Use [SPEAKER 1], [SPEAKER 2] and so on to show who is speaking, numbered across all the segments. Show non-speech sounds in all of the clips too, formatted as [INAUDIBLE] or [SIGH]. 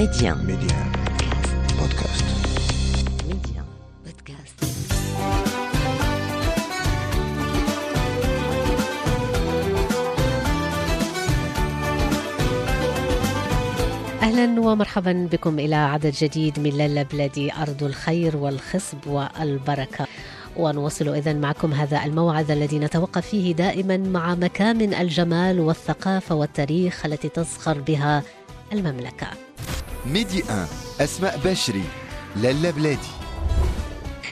[SPEAKER 1] Média.
[SPEAKER 2] Média. Podcast.
[SPEAKER 1] Média. Podcast. أهلا ومرحبا بكم إلى عدد جديد من لالا بلادي أرض الخير والخصب والبركة ونواصل اذا معكم هذا الموعد الذي نتوقف فيه دائما مع مكامن الجمال والثقافة والتاريخ التي تزخر بها المملكة.
[SPEAKER 3] ميدي 1 أسماء بشري لالا بلادي.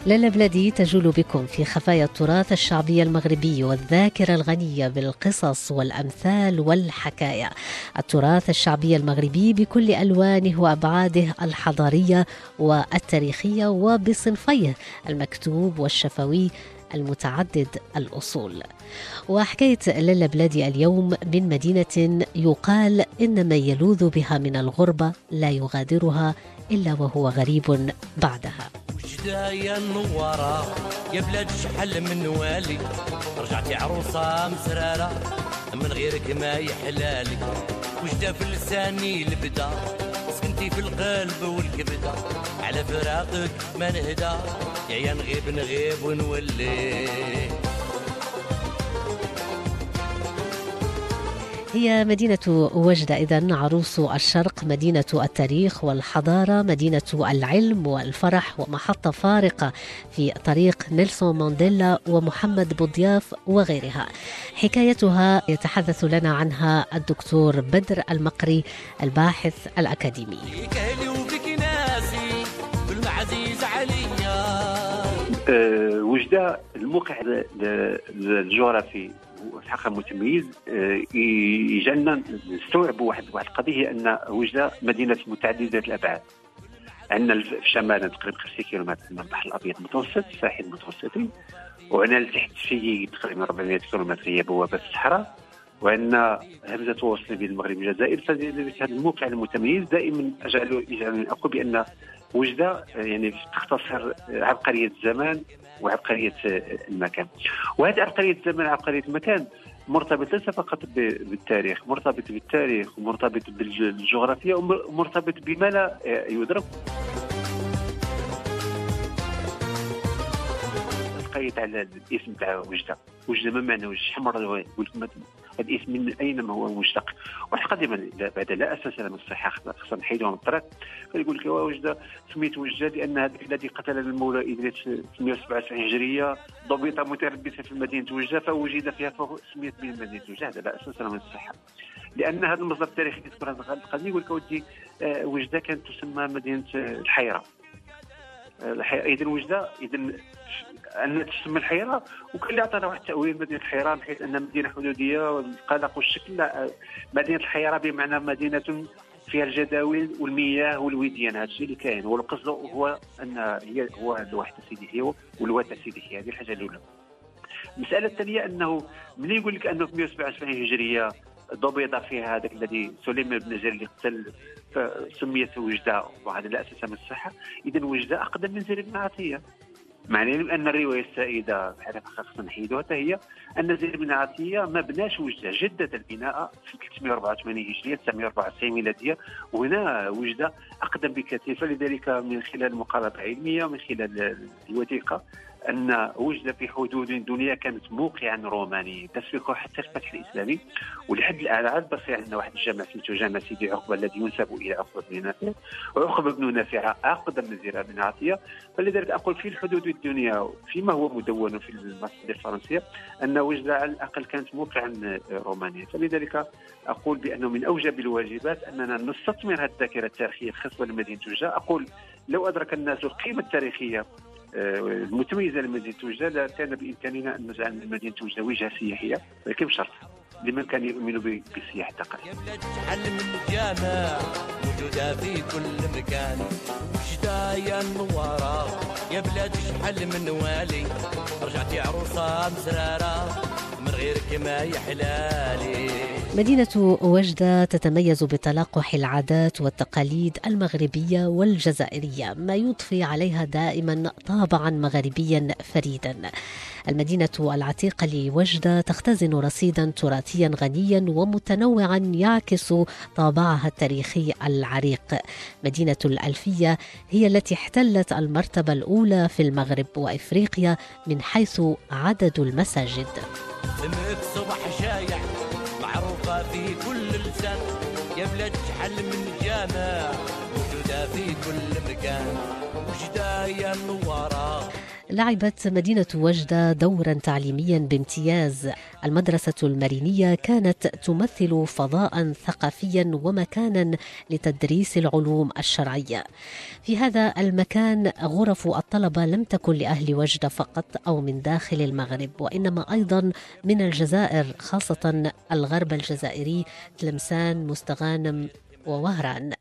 [SPEAKER 1] لالا بلادي تجول بكم في خفايا التراث الشعبي المغربي والذاكرة الغنية بالقصص والأمثال والحكايا التراث الشعبي المغربي بكل ألوانه وأبعاده الحضارية والتاريخية وبصنفيه المكتوب والشفوي المتعدد الأصول. وحكاية لالا بلادي اليوم من مدينة يقال إن من يلوذ بها من الغربة لا يغادرها إلا وهو غريب بعدها.
[SPEAKER 4] وجدا يا النوارة يا بلاد شحال من والي. رجعتي عروسة مسرارة من غيرك ما يحلالي وجدا في لساني البدا سكنتي في القلب والكبدة. على فراقك ما نهدى يا نغيب نغيب ونولي.
[SPEAKER 1] هي مدينة وجدة. إذا عروس الشرق مدينة التاريخ والحضارة مدينة العلم والفرح ومحطة فارقة في طريق نيلسون مانديلا ومحمد بوضياف وغيرها. حكايتها يتحدث لنا عنها الدكتور بدر المقري الباحث الأكاديمي.
[SPEAKER 5] آه، وجدة الموقع ال- ال- الجغرافي حقا متميز آه، يجعلنا نستوعبوا واحد واحد القضية أن وجدة مدينة متعددة الأبعاد. عندنا في الشمال تقريبا 50 كيلومتر من البحر الأبيض المتوسط الساحل المتوسطي وعندنا لتحت شيء تقريبا 400 كيلومتر هي بوابة الصحراء. وعندنا همزة وصل بين المغرب والجزائر. فهذا الموقع المتميز دائما اجعل يجعلني أقول بأن وجدة آه، يعني تختصر عبقرية الزمان. وعبقريه آه، المكان. وهذه عبقريه الزمان وعبقريه المكان مرتبط ليس فقط بالتاريخ مرتبط بالتاريخ ومرتبط بالجغرافيا ومرتبط بما لا آه، يدرك. لقيت على الاسم تاع وجدة. وجدة ما معنى وجه حمر هذا الاسم من أين ما هو مشتق واحد قديما بعد لا أساس له من الصحه خصنا نحيدوها من الطريق. يقول لك هو وجدة سميت وجدة لأن هذا الذي قتل المولى ادريس في 177 هجرية ضبط متربصا في مدينة وجدة فوجد فيها فهو سميت بمدينه وجدة. هذا لا أساس له من الصحه لأن هذا المصدر التاريخي يذكر هذا القضية يقول لك ودي آه، وجدة كانت تسمى مدينة آه، الحيرة. اذا وجدة اذا أن تسمى الحيرة وكان اللي عطانا واحد التأويل مدينة الحيرة من حيث انها مدينة حدودية والقلق والشكل مدينة الحيرة بمعنى مدينة فيها الجداول والمياه والوديان هذا الشيء اللي كاين. والقصد هو أن هي هو الواحد سيدي هي والواد سيدي هذه الحاجة الأولى. المسألة الثانية أنه ملي يقول لك أنه في 177 هجرية ضبط فيها هذاك الذي سليمان بن زيد اللي قتل فسميت وجده وهذا لا أساس من الصحة. اذا وجده أقدم من زيد بن عطية. معنى ان الرواية السائدة بحال خاصنا نحيدوها هي أن زيد بن عطية ما بناش وجدة. جدد البناء في 384 هجرية 994 ميلادية. وهنا وجدة أقدم بكثير. فلذلك من خلال مقالات علمية من خلال الوثيقة أن وجدة في حدود دنيا كانت موقعا رومانيا تسبق حتى الفتح الإسلامي. ولحد الآن عاد بقي عندنا واحد الجامع سميتو جامع سيدي عقبة الذي ينسب إلى عقبة بن نافع. وعقبه بن نافع اقدم من زياد بن عطيه فلذلك أقول في الحدود الدنيا فيما هو مدون في المصادر الفرنسية أن وجدة على الأقل كانت موقعا رومانيا. فلذلك أقول بانه من أوجب الواجبات أننا نستثمر هذه الذاكرة التاريخية الخاصه لمدينة وجدة. أقول لو أدرك الناس القيمة التاريخية المتميزه لمدينه وجده لكان بإمكاننا أن نجعل مدينه وجده وجهة سياحية ولكن بشرط لمن كان يؤمن بالسياحه الثقافيه
[SPEAKER 4] يا بلاد شحال من جامع موجودة في كل مكان. وجدة يا النوارة يا بلاد شحال من والي. رجعتي عروسة مسرارة من غيرك ما يحلالي
[SPEAKER 1] مدينة وجدة تتميز بتلاقح العادات والتقاليد المغربية والجزائرية ما يضفي عليها دائما طابعا مغربيا فريدا. المدينة العتيقة لوجدة تختزن رصيدا تراثيا غنيا ومتنوعا يعكس طابعها التاريخي العريق. مدينة الألفية هي التي احتلت المرتبة الأولى في المغرب وإفريقيا من حيث عدد المساجد.
[SPEAKER 4] دمك صبح شايع معروفة في كل لسان. يا بلاد شحال من جامع موجودة في كل مكان. وجدة يا النوارة
[SPEAKER 1] لعبت مدينة وجدة دورا تعليميا بامتياز. المدرسة المرينية كانت تمثل فضاء ثقافيا ومكانا لتدريس العلوم الشرعية. في هذا المكان غرف الطلبة لم تكن لأهل وجدة فقط أو من داخل المغرب وإنما أيضا من الجزائر خاصة الغرب الجزائري تلمسان مستغانم ووهران.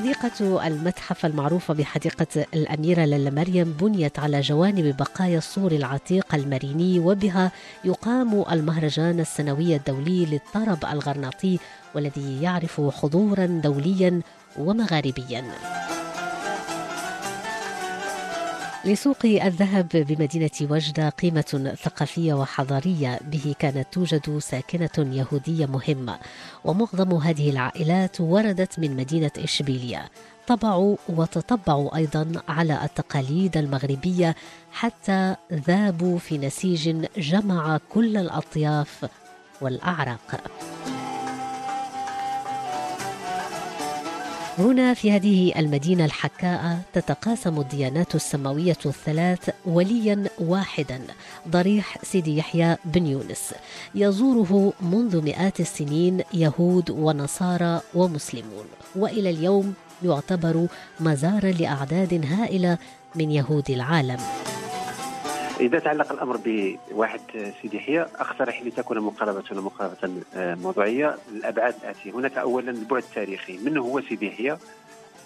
[SPEAKER 1] حديقة المتحف المعروفة بحديقة الأميرة للا مريم بنيت على جوانب بقايا السور العتيق المريني وبها يقام المهرجان السنوي الدولي للطرب الغرناطي والذي يعرف حضورا دوليا ومغاربيا. لسوق الذهب بمدينة وجدة قيمة ثقافية وحضارية. به كانت توجد ساكنة يهودية مهمة ومعظم هذه العائلات وردت من مدينة إشبيلية. طبعوا وتطبعوا أيضا على التقاليد المغربية حتى ذابوا في نسيج جمع كل الأطياف والأعراق. هنا في هذه المدينة الحكاءة تتقاسم الديانات السماوية الثلاث وليا واحدا ضريح سيدي يحيى بن يونس. يزوره منذ مئات السنين يهود ونصارى ومسلمون. وإلى اليوم يعتبر مزارا لأعداد هائلة من يهود العالم.
[SPEAKER 5] إذا تعلق الأمر بواحد سيدي يحيى أقترح لتكون مقاربتنا مقاربة آه، موضوعية. للابعاد الآتية. هناك اولا البعد التاريخي. من هو سيدي يحيى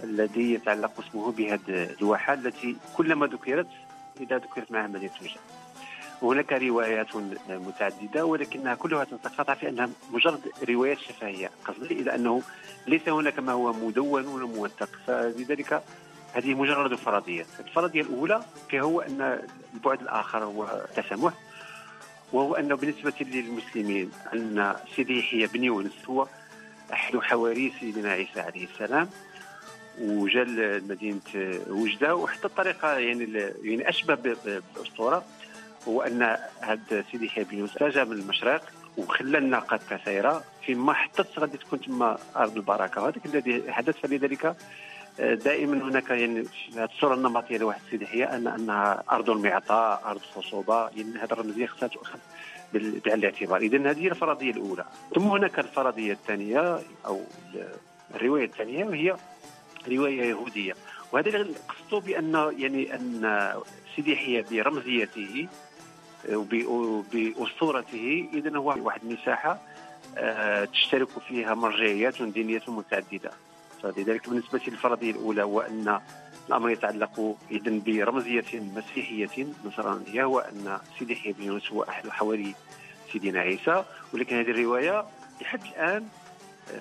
[SPEAKER 5] الذي يتعلق اسمه بهذه الواحه التي كلما ذكرت إذا ذكرت معها مدينه توجه وهناك روايات متعددة ولكنها كلها تتقاطع في أنها مجرد روايات شفهية. قصدي إلى أنه ليس هناك ما هو مدون ولا موثق. فلذلك هذه مجرد فرضيات الفرضية الأولى هو أن البعد الآخر هو التسامح وهو أنه بالنسبة للمسلمين أن سيدي يحيى بن يونس هو أحد حواري سيدنا عيسى عليه السلام وجا لمدينة وجدة وحتى الطريقة يعني يعني أشبه بأسطورة هو أن هذا سيدي يحيى بن يونس جاء من المشرق وخلى الناقة كثيرة فيما حطت غادي تكون تما أرض البركة وهذاك الذي حدث فلذلك دائما هناك يعني الصورة النمطية لواحد السيدي هي ان انها أرض المعطاء أرض خصوبة يعني هذه الرمزية خصها تؤخذ بعين الاعتبار. اذا هذه هي الفرضية الأولى. ثم هناك الفرضية الثانية أو الرواية الثانية وهي رواية يهودية. وهذا اللي قصته بأن يعني أن سيدي يحيى برمزيته وبأسطورته اذا هو واحد المساحه آه، تشترك فيها مرجعيات دينية متعددة. فلذلك بالنسبة للفرضية الأولى هو أن الأمر يتعلق إذا برمزية مسيحية نصرانية هو أن سيدي يحيى بن يونس هو أحد حواري سيدنا عيسى. ولكن هذه الرواية لحد الآن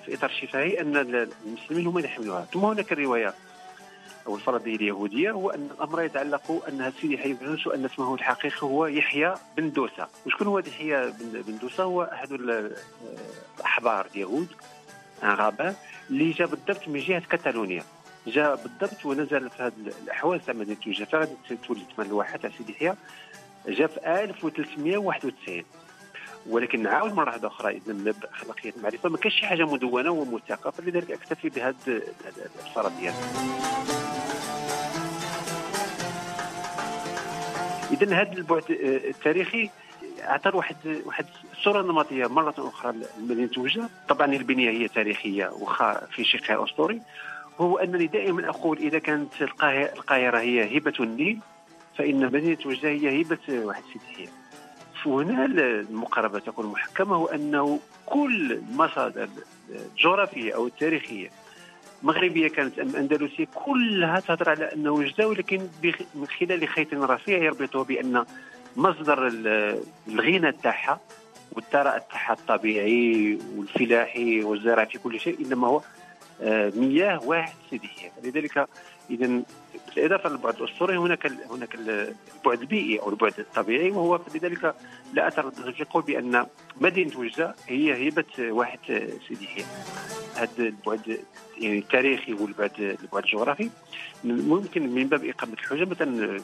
[SPEAKER 5] في إطار شفاهي أن المسلمين هم يحملوها ثم هناك الرواية أو الفرضية اليهودية هو أن الأمر يتعلق أن سيدي يحيى بن يونس وأن اسمه الحقيقي هو يحيى بن دوسة. وشكون هو يحيى بن دوسة؟ هو أحد الأحبار اليهود. غابة اللي جا بالضبط من جهة كاتالونيا. جا بالضبط ونزل في هذه الأحوال تاع مدينه فغادي تولد من الواحه تاع سيدي يحيى. جا في 1391 ولكن نعاود مرة أخرى اذا اخلاقيه المعرفة. ما كاينش شي حاجة مدونة وموثقه فلذلك اكتفي بهذه الفرضيات اذا هذا البعد التاريخي أعطى واحد واحد الصورة النمطية مرة أخرى لمدينه وجده طبعا البنية هي تاريخية وخا في شقها أسطوري هو أنني دائما أقول إذا كانت القاهره هي هبة النيل فإن مدينه وجده هي هبة واحد سيدي وهنا المقاربة تكون محكمة هو انه كل المصادر الجغرافيه أو التاريخيه مغربية كانت أم أندلسية كلها تهضر على أنه وجده ولكن من خلال خيط رفيع يربطه بأن مصدر ال- الغنى تاعها والثراء تاعها الطبيعي والفلاحي والزراعي في كل شيء إنما هو آه، مياه واحد سيديحيه لذلك اذا بالإضافة للبعد الاسطوري هناك هناك ال- البعد البيئي أو البعد الطبيعي وهو لذلك لا اتردد في القول بأن مدينة وجده هي هبه واحد سيديحيه هذا البعد يعني التاريخي والبعد البعد الجغرافي. ممكن من باب إقامة الحجة مثلا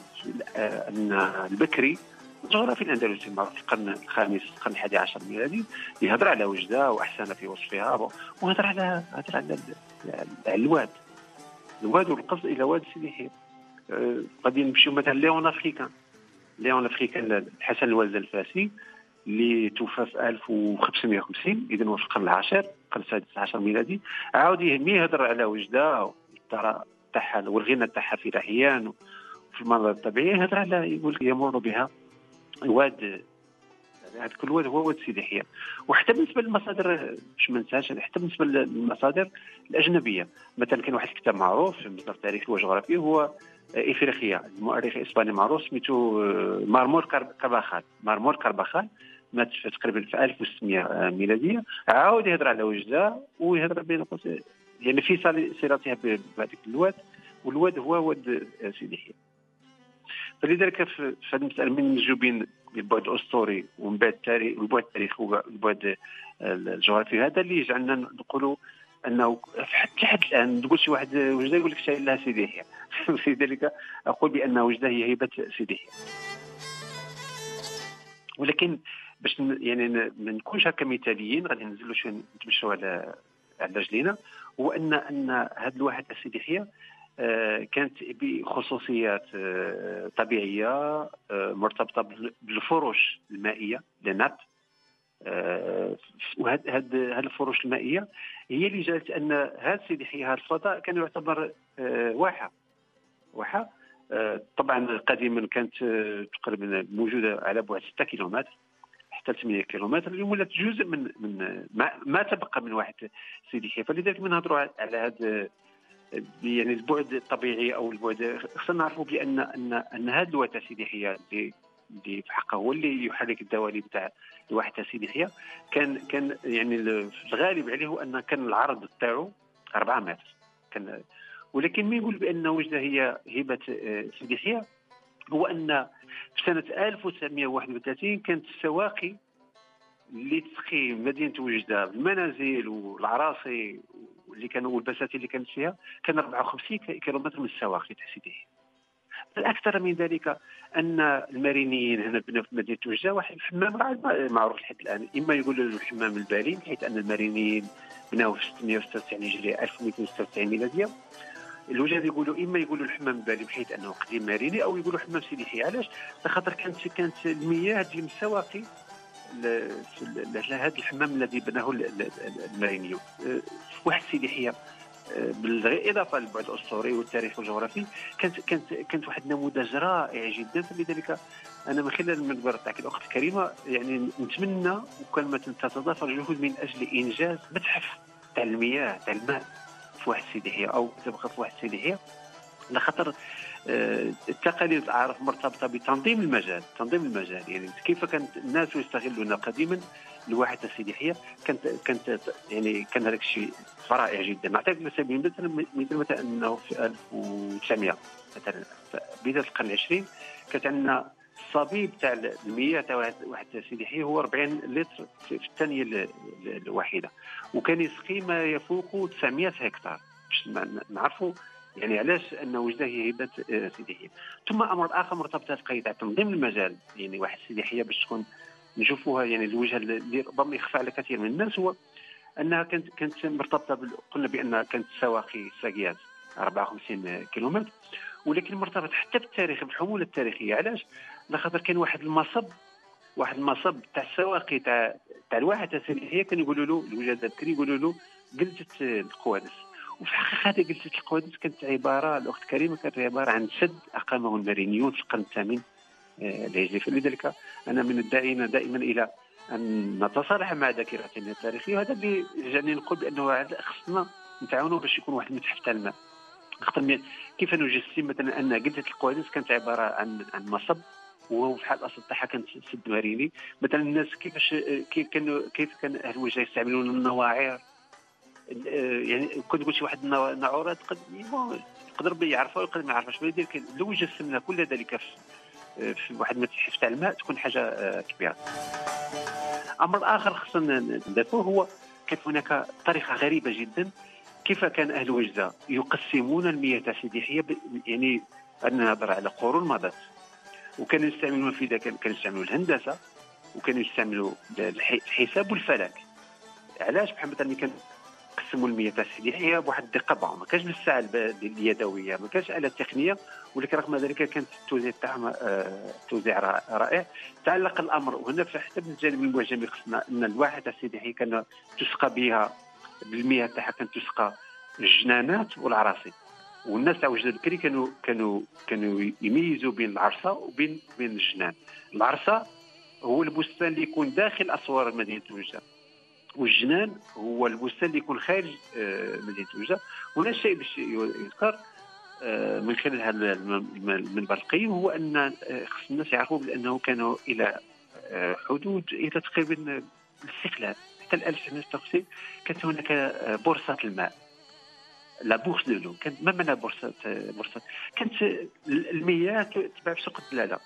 [SPEAKER 5] آه، أن البكري الجغرافي الاندلسي المعروف في القرن الخامس القرن الحادي عشر الميلادي يهضر على وجدة وأحسن في وصفها وهضر على هضر على ال- على الواد. الواد والقصد إلى واد سيدي يحيى آه، غادي نمشيو مثلا ليون أفريكان. ليون أفريكان الحسن الوالد الفاسي اللي توفى في 1550 اذا هو في القرن العاشر القرن السادس عشر ميلادي عاود مي يهضر على وجدة والثراء تاعها والغنى تاعها في رحيان وفي المناظر الطبيعية يهضر على يقول يمر بها. واد هذا كل واد هو واد سيدي يحيى. وحتى بالنسبة للمصادر باش ما ننساش حتى بالنسبة للمصادر الأجنبية. مثلا كاين واحد الكتاب معروف في مصدر تاريخي وجغرافي هو إفريقيا. المؤرخ الاسباني معروف سميتو آه، مارمور كار- كاربخال. مارمول كاربخال مات تقريبا في 1600 ميلادية. عاود يهضر على وجدة ويهضر بين قوسين يعني في صل- صلتها ب- بهذيك الواد. والواد هو واد آه، سيدي يحيى. فلذلك في هذه المساله من نجوا بين البعد الاسطوري ومن بعد التاريخ والبعد التاريخي والبعد الجغرافي. هذا اللي يجعلنا نقولوا أنه حتى لحد الآن تقول شي واحد وجدة يقول لك شايل لها سيدي يحيى [LAUGHS] لذلك أقول بأن وجدة هي هبه سيدي يحيى ولكن باش يعني ما نكونش هكا مثاليين غادي ننزلوا شوية نتمشوا على على رجلينا هو ان أن هذه الواحه سيدي يحيى آه، كانت بخصوصيات آه، طبيعية آه، مرتبطة بال- بالفروش المائية لنات وهذه هذه الفروش المائية هي اللي جعلت أن هذا سيدي يحيى هذا الفضاء كان يعتبر آه، واحة. واحة. آه، طبعا قديما كانت آه، تقريبا موجودة على بعد 6 كيلومتر حتى 8 كيلومتر اليوم ولات جزء من من ما, ما تبقى من واحد سيدي يحيى. فلذلك من نهضروا على هذا يعني البعد الطبيعي أو البعد خصنا نعرفوا بان ان أن هذا الواد تاع سيدي يحيى اللي في حقه هو اللي يحرك الدواليب تاع الواحد تاع سيدي يحيى كان كان يعني الغالب عليه هو أن كان العرض تاعو 4 متر. كان ولكن ما يقول بأن وجدة هي هبة آه، سيدي يحيى هو أن في سنة 1931 كانت السواقي اللي تسقي مدينة وجدة بالمنازل والعراصي اللي كانوا والبساتين اللي كانت فيها كان 54 كي- كيلومتر من السواقي تاع سيدي يحيى. الأكثر من ذلك أن المارينيين هنا بنا في مدينة وجدة واحد الحمام معروف لحد الآن إما يقولوا له الحمام البالين حيث أن المارينيين بناوه في 696 هجريه 1296 ميلادية الوجاد يقولوا إما يقولوا الحمام البالي بحيث أنه قديم ماريني أو يقولوا حمام سيدي يحيى علاش؟ لخاطر كانت كانت المياه تجي من السواقي لهذا الحمام الذي بناه ال- ال- ال- المارينيون أه، في واحد سيدي يحيى أه، بالاضافه للبعد الأسطوري والتاريخ والجغرافي كانت كانت كانت واحد النموذج رائع جدا. فلذلك أنا من خلال المنبر تاعك الأخت الكريمه يعني نتمنى وكان ما تتضافر جهود من أجل إنجاز متحف تاع المياه تاع الماء في واحد سيدي يحيى أو تبقى في واحد سيدي يحيى لخاطر التقاليد اعرف مرتبطة بتنظيم المجال تنظيم المجال. يعني كيف كانت الناس يستغلون قديما الواحد يحيى كانت كانت يعني كان هذاك الشيء رائع جدا. نعطيك مثال. مثلا مثل مثلا أنه في 1900 مثلا. بدايه القرن العشرين كانت عندنا الصبي تاع المياه تاع واحد يحيى هو 40 لتر في الثانية ال- ال- الواحده وكان يسقي ما يفوق 900 هكتار. باش نعرفوا يعني علاش؟ أن وجده هي هبه آه، سيدي يحيى ثم أمر آخر مرتبط بقضيه تاع تنظيم المجال يعني واحد سيدي يحيى باش تكون نشوفوها يعني الوجهه اللي ربما يخفى على كثير من الناس هو أنها كانت كانت مرتبطة بال... قلنا بأنها كانت سواقي ساقيات 54 كيلومتر ولكن مرتبط حتى بالتاريخ بالحموله التاريخية. علاش؟ لخاطر كان واحد المصب واحد المصب تاع السواقي تاع تاع الواحد تاع كانوا يقولوا له الوجهه الذكري يقولوا له جلده القوادس. وفي الحقيقة هذه جلده القوادس كانت عبارة الأخت كريمة كانت عبارة عن سد أقامه المارينيون في القرن الثامن آه، الهجري فلذلك أنا من الداعين دائما إلى أن نتصالح مع ذاكرتنا التاريخية وهذا اللي جعلني نقول بأنه خصنا نتعاونوا باش يكون واحد المتحف تاع الماء. خاطر كيف نجسم مثلا أن قلده القوادس كانت عبارة عن عن مصب وهو في حال الاصل تاعها كانت سد ماريني مثلا الناس كيفاش كيف كانوا كيف كان أهل الوجه يستعملون النواعر يعني كنت قلت شي واحد النعورات قد يقدر يعرفها ويقدر ما يعرفهاش ولكن لو جسمنا كل ذلك في, واحد المتحف تاع الماء تكون حاجة آه، كبيرة. أمر آخر خصنا نذكره هو كانت هناك طريقة غريبة جدا كيف كان أهل وجده يقسمون المياه تاع سيدي حيه يعني أنا نهضر على قرون مضت. وكانوا يستعملون في ذاك كانوا يستعملوا الهندسة وكانوا يستعملوا الحساب والفلك. علاش؟ بحال مثلا كان قسموا المياه تاع سيدي حيه بواحد الدقة بعض ما كانش بالساعة اليدوية ما كانش آلة تقنية ولكن رغم ذلك كانت التوزيع تاعها آه، توزيع رائع. تعلق الأمر وهنا حتى من الجانب المعجمي خصنا أن الواحه تاع سيدي حيه كان تسقى بها بالمياه تاعها كانت تسقى الجنانات والعراصي. والناس تاع وجد البكري كانوا كانوا كانوا يميزوا بين العرصة وبين بين الجنان. العرصة هو البستان اللي يكون داخل أسوار مدينة وجده والجنان هو البستان اللي يكون خارج آه، مدينة وجده هنا الشيء باش يذكر آه، من خلال هذا المنبر القيم هو أن آه، خص الناس يعرفوا بأنه كانوا إلى حدود إلى تقريبا الاستقلال. حتى ال 1956 كانت هناك بورصة الماء. la bourse de l'eau كانت ما معنى بورصة بورصة؟ كانت المياه تباع في سوق الدلاله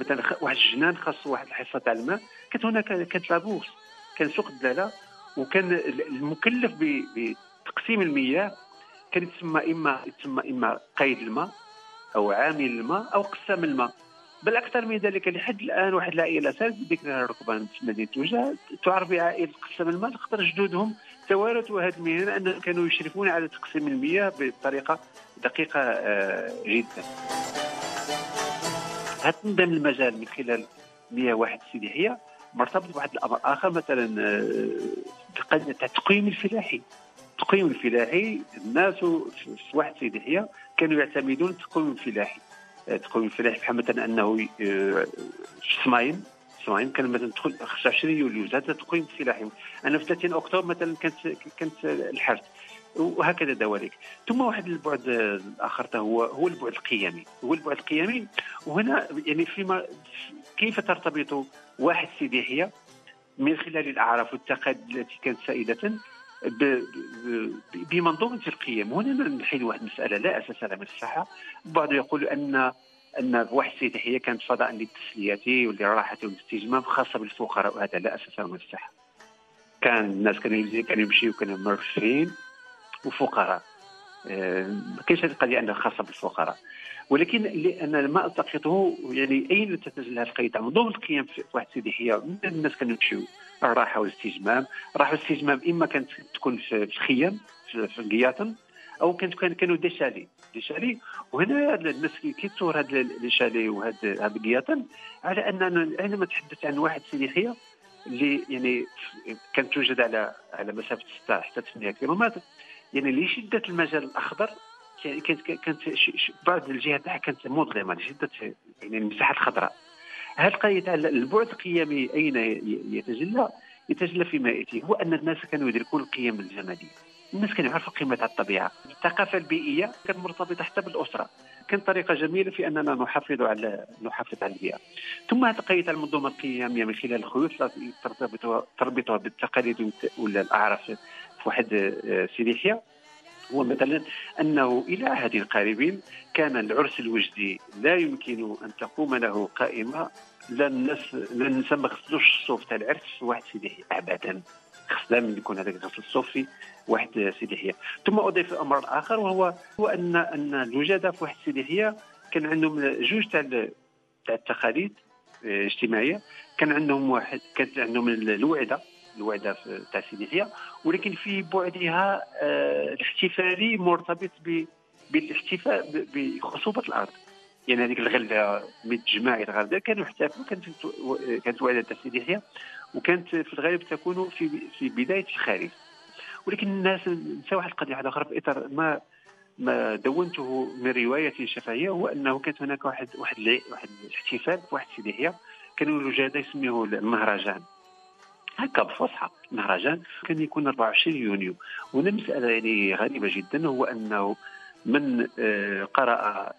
[SPEAKER 5] مثلا واحد الجنان خاص واحد الحصة تاع الماء كانت هناك كانت la bourse كان سوق الدلالة وكان المكلف بتقسيم المياه كان يتسمى اما يتسمى إما قايد الماء أو عامل الماء أو قسام الماء. بل أكثر من ذلك لحد الآن واحد العائلة سالت ذكر الركبان في مدينه وجه تعرف بعائلة قسام الماء؟ خاطر جدودهم توارثوا هذه المهنة أنهم كانوا يشرفون على تقسيم المياه بطريقة دقيقة آه، جدا. هذا ضمن المجال من خلال مياه واحد سيدي هي مرتبط بواحد الأمر آخر مثلا تاع آه، الفلاحي. التقويم الفلاحي الناس في واحد سيدي كانوا يعتمدون التقويم الفلاحي. التقويم الفلاحي بحال مثلا أنه آه، الصمايم الصمايم كان مثلا تدخل 25 يوليو هذا التقويم الفلاحي. أنا في 30 أكتوبر مثلا كانت كانت الحرث وهكذا دواليك. ثم واحد البعد الآخر هو هو البعد القيمي. هو البعد القيمي وهنا يعني فيما كيف ترتبط واحد سيديحيه من خلال الأعراف والتقاليد التي كانت سائدة بمنظومة القيم. هنا نحيل واحد المساله لا أساس لها من الصحة. البعض يقول ان أن واحد السيديحيه كانت فضاء للتسليه وللراحه والاستجمام خاصة بالفقراء وهذا لا أساس له من الصحة. كان الناس كانوا كانوا يمشيوا كانوا مرفين وفقراء آه، ما كاينش هذه القضية انها خاصة بالفقراء؟ ولكن أنا ما ألتقطه يعني أين تتجلى القضية تاع منظومة القيم في واحد سيدي حيه الناس كانوا يمشيو الراحه والاستجمام. الراحه والاستجمام إما كانت تكون في الخيام في القياطن أو كانت كانوا دي شالي دي شالي وهنا الناس كيتصور هذا لي شالي وهذا هذا القياطن على اننا عندما نتحدث عن واحد سيدي حيه اللي يعني كانت توجد على على مسافة 6 حتى 8 كيلومتر. يعني لشده المجال الأخضر كانت كانت بعض الجهات تاعها كانت مظلمة لشده يعني المساحة الخضراء. هذه القضية تاع البعد القيمي أين يتجلى؟ يتجلى فيما ياتي هو أن الناس كانوا يدركون القيم الجمالية. الناس كانوا يعرفوا قيمه الطبيعة. الثقافة البيئية كانت مرتبطة حتى بالأسرة. كانت طريقة جميلة في أننا نحافظ على نحافظ على البيئة. ثم هذه المنظومة القيميه من خلال الخيوط ترتبطها تربطها بالتقاليد ولا الأعراف. في واحد آه، سيديحيه هو مثلا أنه إلى عهد قريب كان العرس الوجدي. لا يمكن أن تقوم له قائمة. لا النساء ما غسلوش الصوف تاع العرس واحد سيدي ابدا. خص دائما يكون هذاك غسل الصوف في واحد سيديحيه ثم أضيف أمر آخر وهو هو أن أن الوجادة في واحد سيديحيه كان عندهم جوج تاع تاع التقاليد الاجتماعيه كان عندهم واحد كانت عندهم الوعدة. الوعده تاع سيديحيه ولكن في بعدها آه، الاحتفالي مرتبط بالاحتفاء بخصوبة الأرض. يعني هذيك الغله من تجمع الغله كانوا يحتفلوا كانت كانت وعده تاع سيديحيه وكانت في الغالب تكون في في بداية الخريف. ولكن الناس نسى واحد القضية واحدة أخرى في إطار ما ما دونته من رواية شفهية هو أنه كانت هناك واحد واحد واحد الاحتفال في واحد سيديحيه كانوا الوجاده يسميوه المهرجان. هكا بفصحى المهرجان كان يكون 24 يونيو. وهنا مسألة يعني غريبة جدا هو أنه من آه، قرأ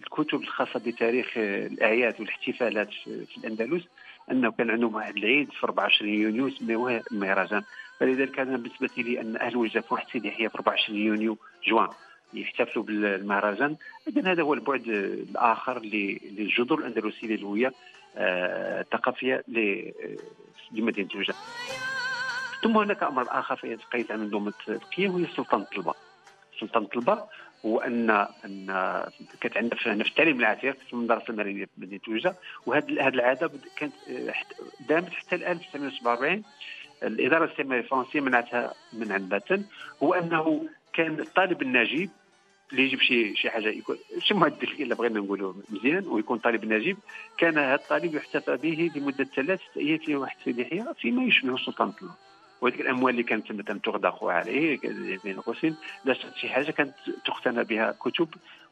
[SPEAKER 5] الكتب الخاصة بتاريخ آه، الأعياد والاحتفالات في الأندلس أنه كان عندهم واحد العيد في 24 يونيو سميوه المهرجان فلذلك كان بالنسبة لي أن أهل واحد سيدي يحيى في 24 يونيو جوان. يحتفلوا بالمهرجان. اذا هذا هو البعد الآخر للجذور الأندلسية الهويه الثقافيه لمدينة وجده ثم هناك أمر آخر في قيد عن منظومه القيه وهي سلطنه البا سلطنه البا هو أن أن كانت عندنا في التعليم العتيق في المدرسة المرينية في مدينة وجده وهذه هذه العادة كانت دامت حتى 1947 الإدارة الاستعماريه الفرنسية منعتها منعا باتا هو أنه كان الطالب الناجي اللي يجيب شي شي حاجة يكون شي مهندس إلا بغينا نقولوا مزيان ويكون طالب ناجب كان هذا الطالب يحتفى به لمدة ثلاث أيام في واحد يحيى فيما يشبه سلطنه الله وهذيك الأموال اللي كانت مثلا تغدق عليه بين قوسين شي حاجة كانت تقتنى بها كتب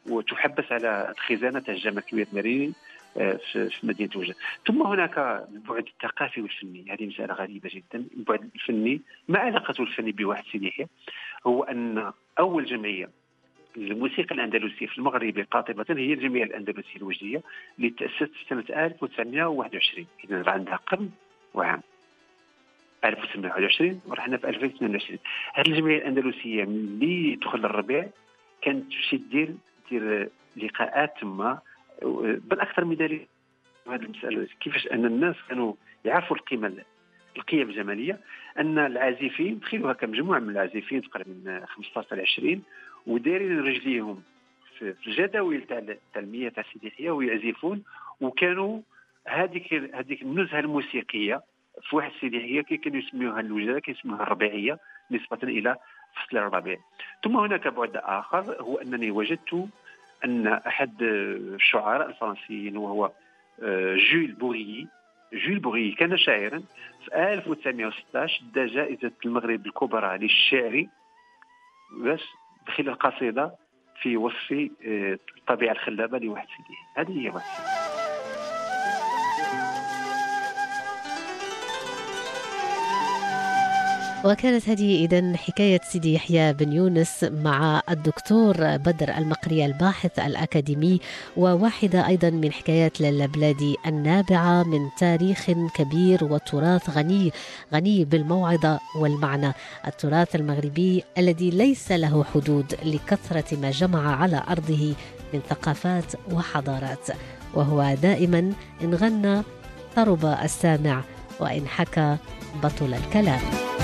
[SPEAKER 5] وتحبس على الخزانه تاع الجامعة الكبيره الماريني آه، في مدينة وجده ثم هناك البعد الثقافي والفني. هذه مسألة غريبة جدا. البعد الفني ما علاقته الفني بواحد سيدي هو أن أول جمعية الموسيقى الأندلسية في المغرب قاطبة هي الجمعية الأندلسية الوجدية اللي تأسست في سنة 1921 إذا عندها قرن وعام. 1921 ورحنا في 2022 هذه الجمعية الأندلسية ملي دخل الربيع كانت تمشي دير دير لقاءات تما بل أكثر من ذلك هذه المسألة كيفاش أن الناس كانوا يعرفوا القيمة القيم الجمالية أن العازفين تخيلوا هكا مجموعة من العازفين تقريبا من 15 20 ودايرين رجليهم في الجداول تاع المياه تاع سيدي ويعزفون وكانوا هذيك هذيك النزهة الموسيقية في واحد سيدي كي كانوا يسميوها الوجدة كيسموها الربيعيه نسبة إلى فصل الربيع ثم هناك بعد آخر هو أنني وجدت أن أحد الشعراء الفرنسيين وهو آه، جول بوريي جول بوريي كان شاعرا في 1916 ادى جائزة المغرب الكبرى للشعر باش دخل القصيدة في وصف آه، الطبيعة الخلابة لواحد سيدي. هذه هي بس
[SPEAKER 1] وكانت هذه إذا حكاية سيدي يحيى بن يونس مع الدكتور بدر المقري الباحث الأكاديمي وواحدة أيضا من حكايات للبلادي النابعة من تاريخ كبير وتراث غني غني بالموعظة والمعنى. التراث المغربي الذي ليس له حدود لكثرة ما جمع على أرضه من ثقافات وحضارات. وهو دائما إن غنى طرب السامع وإن حكى بطل الكلام.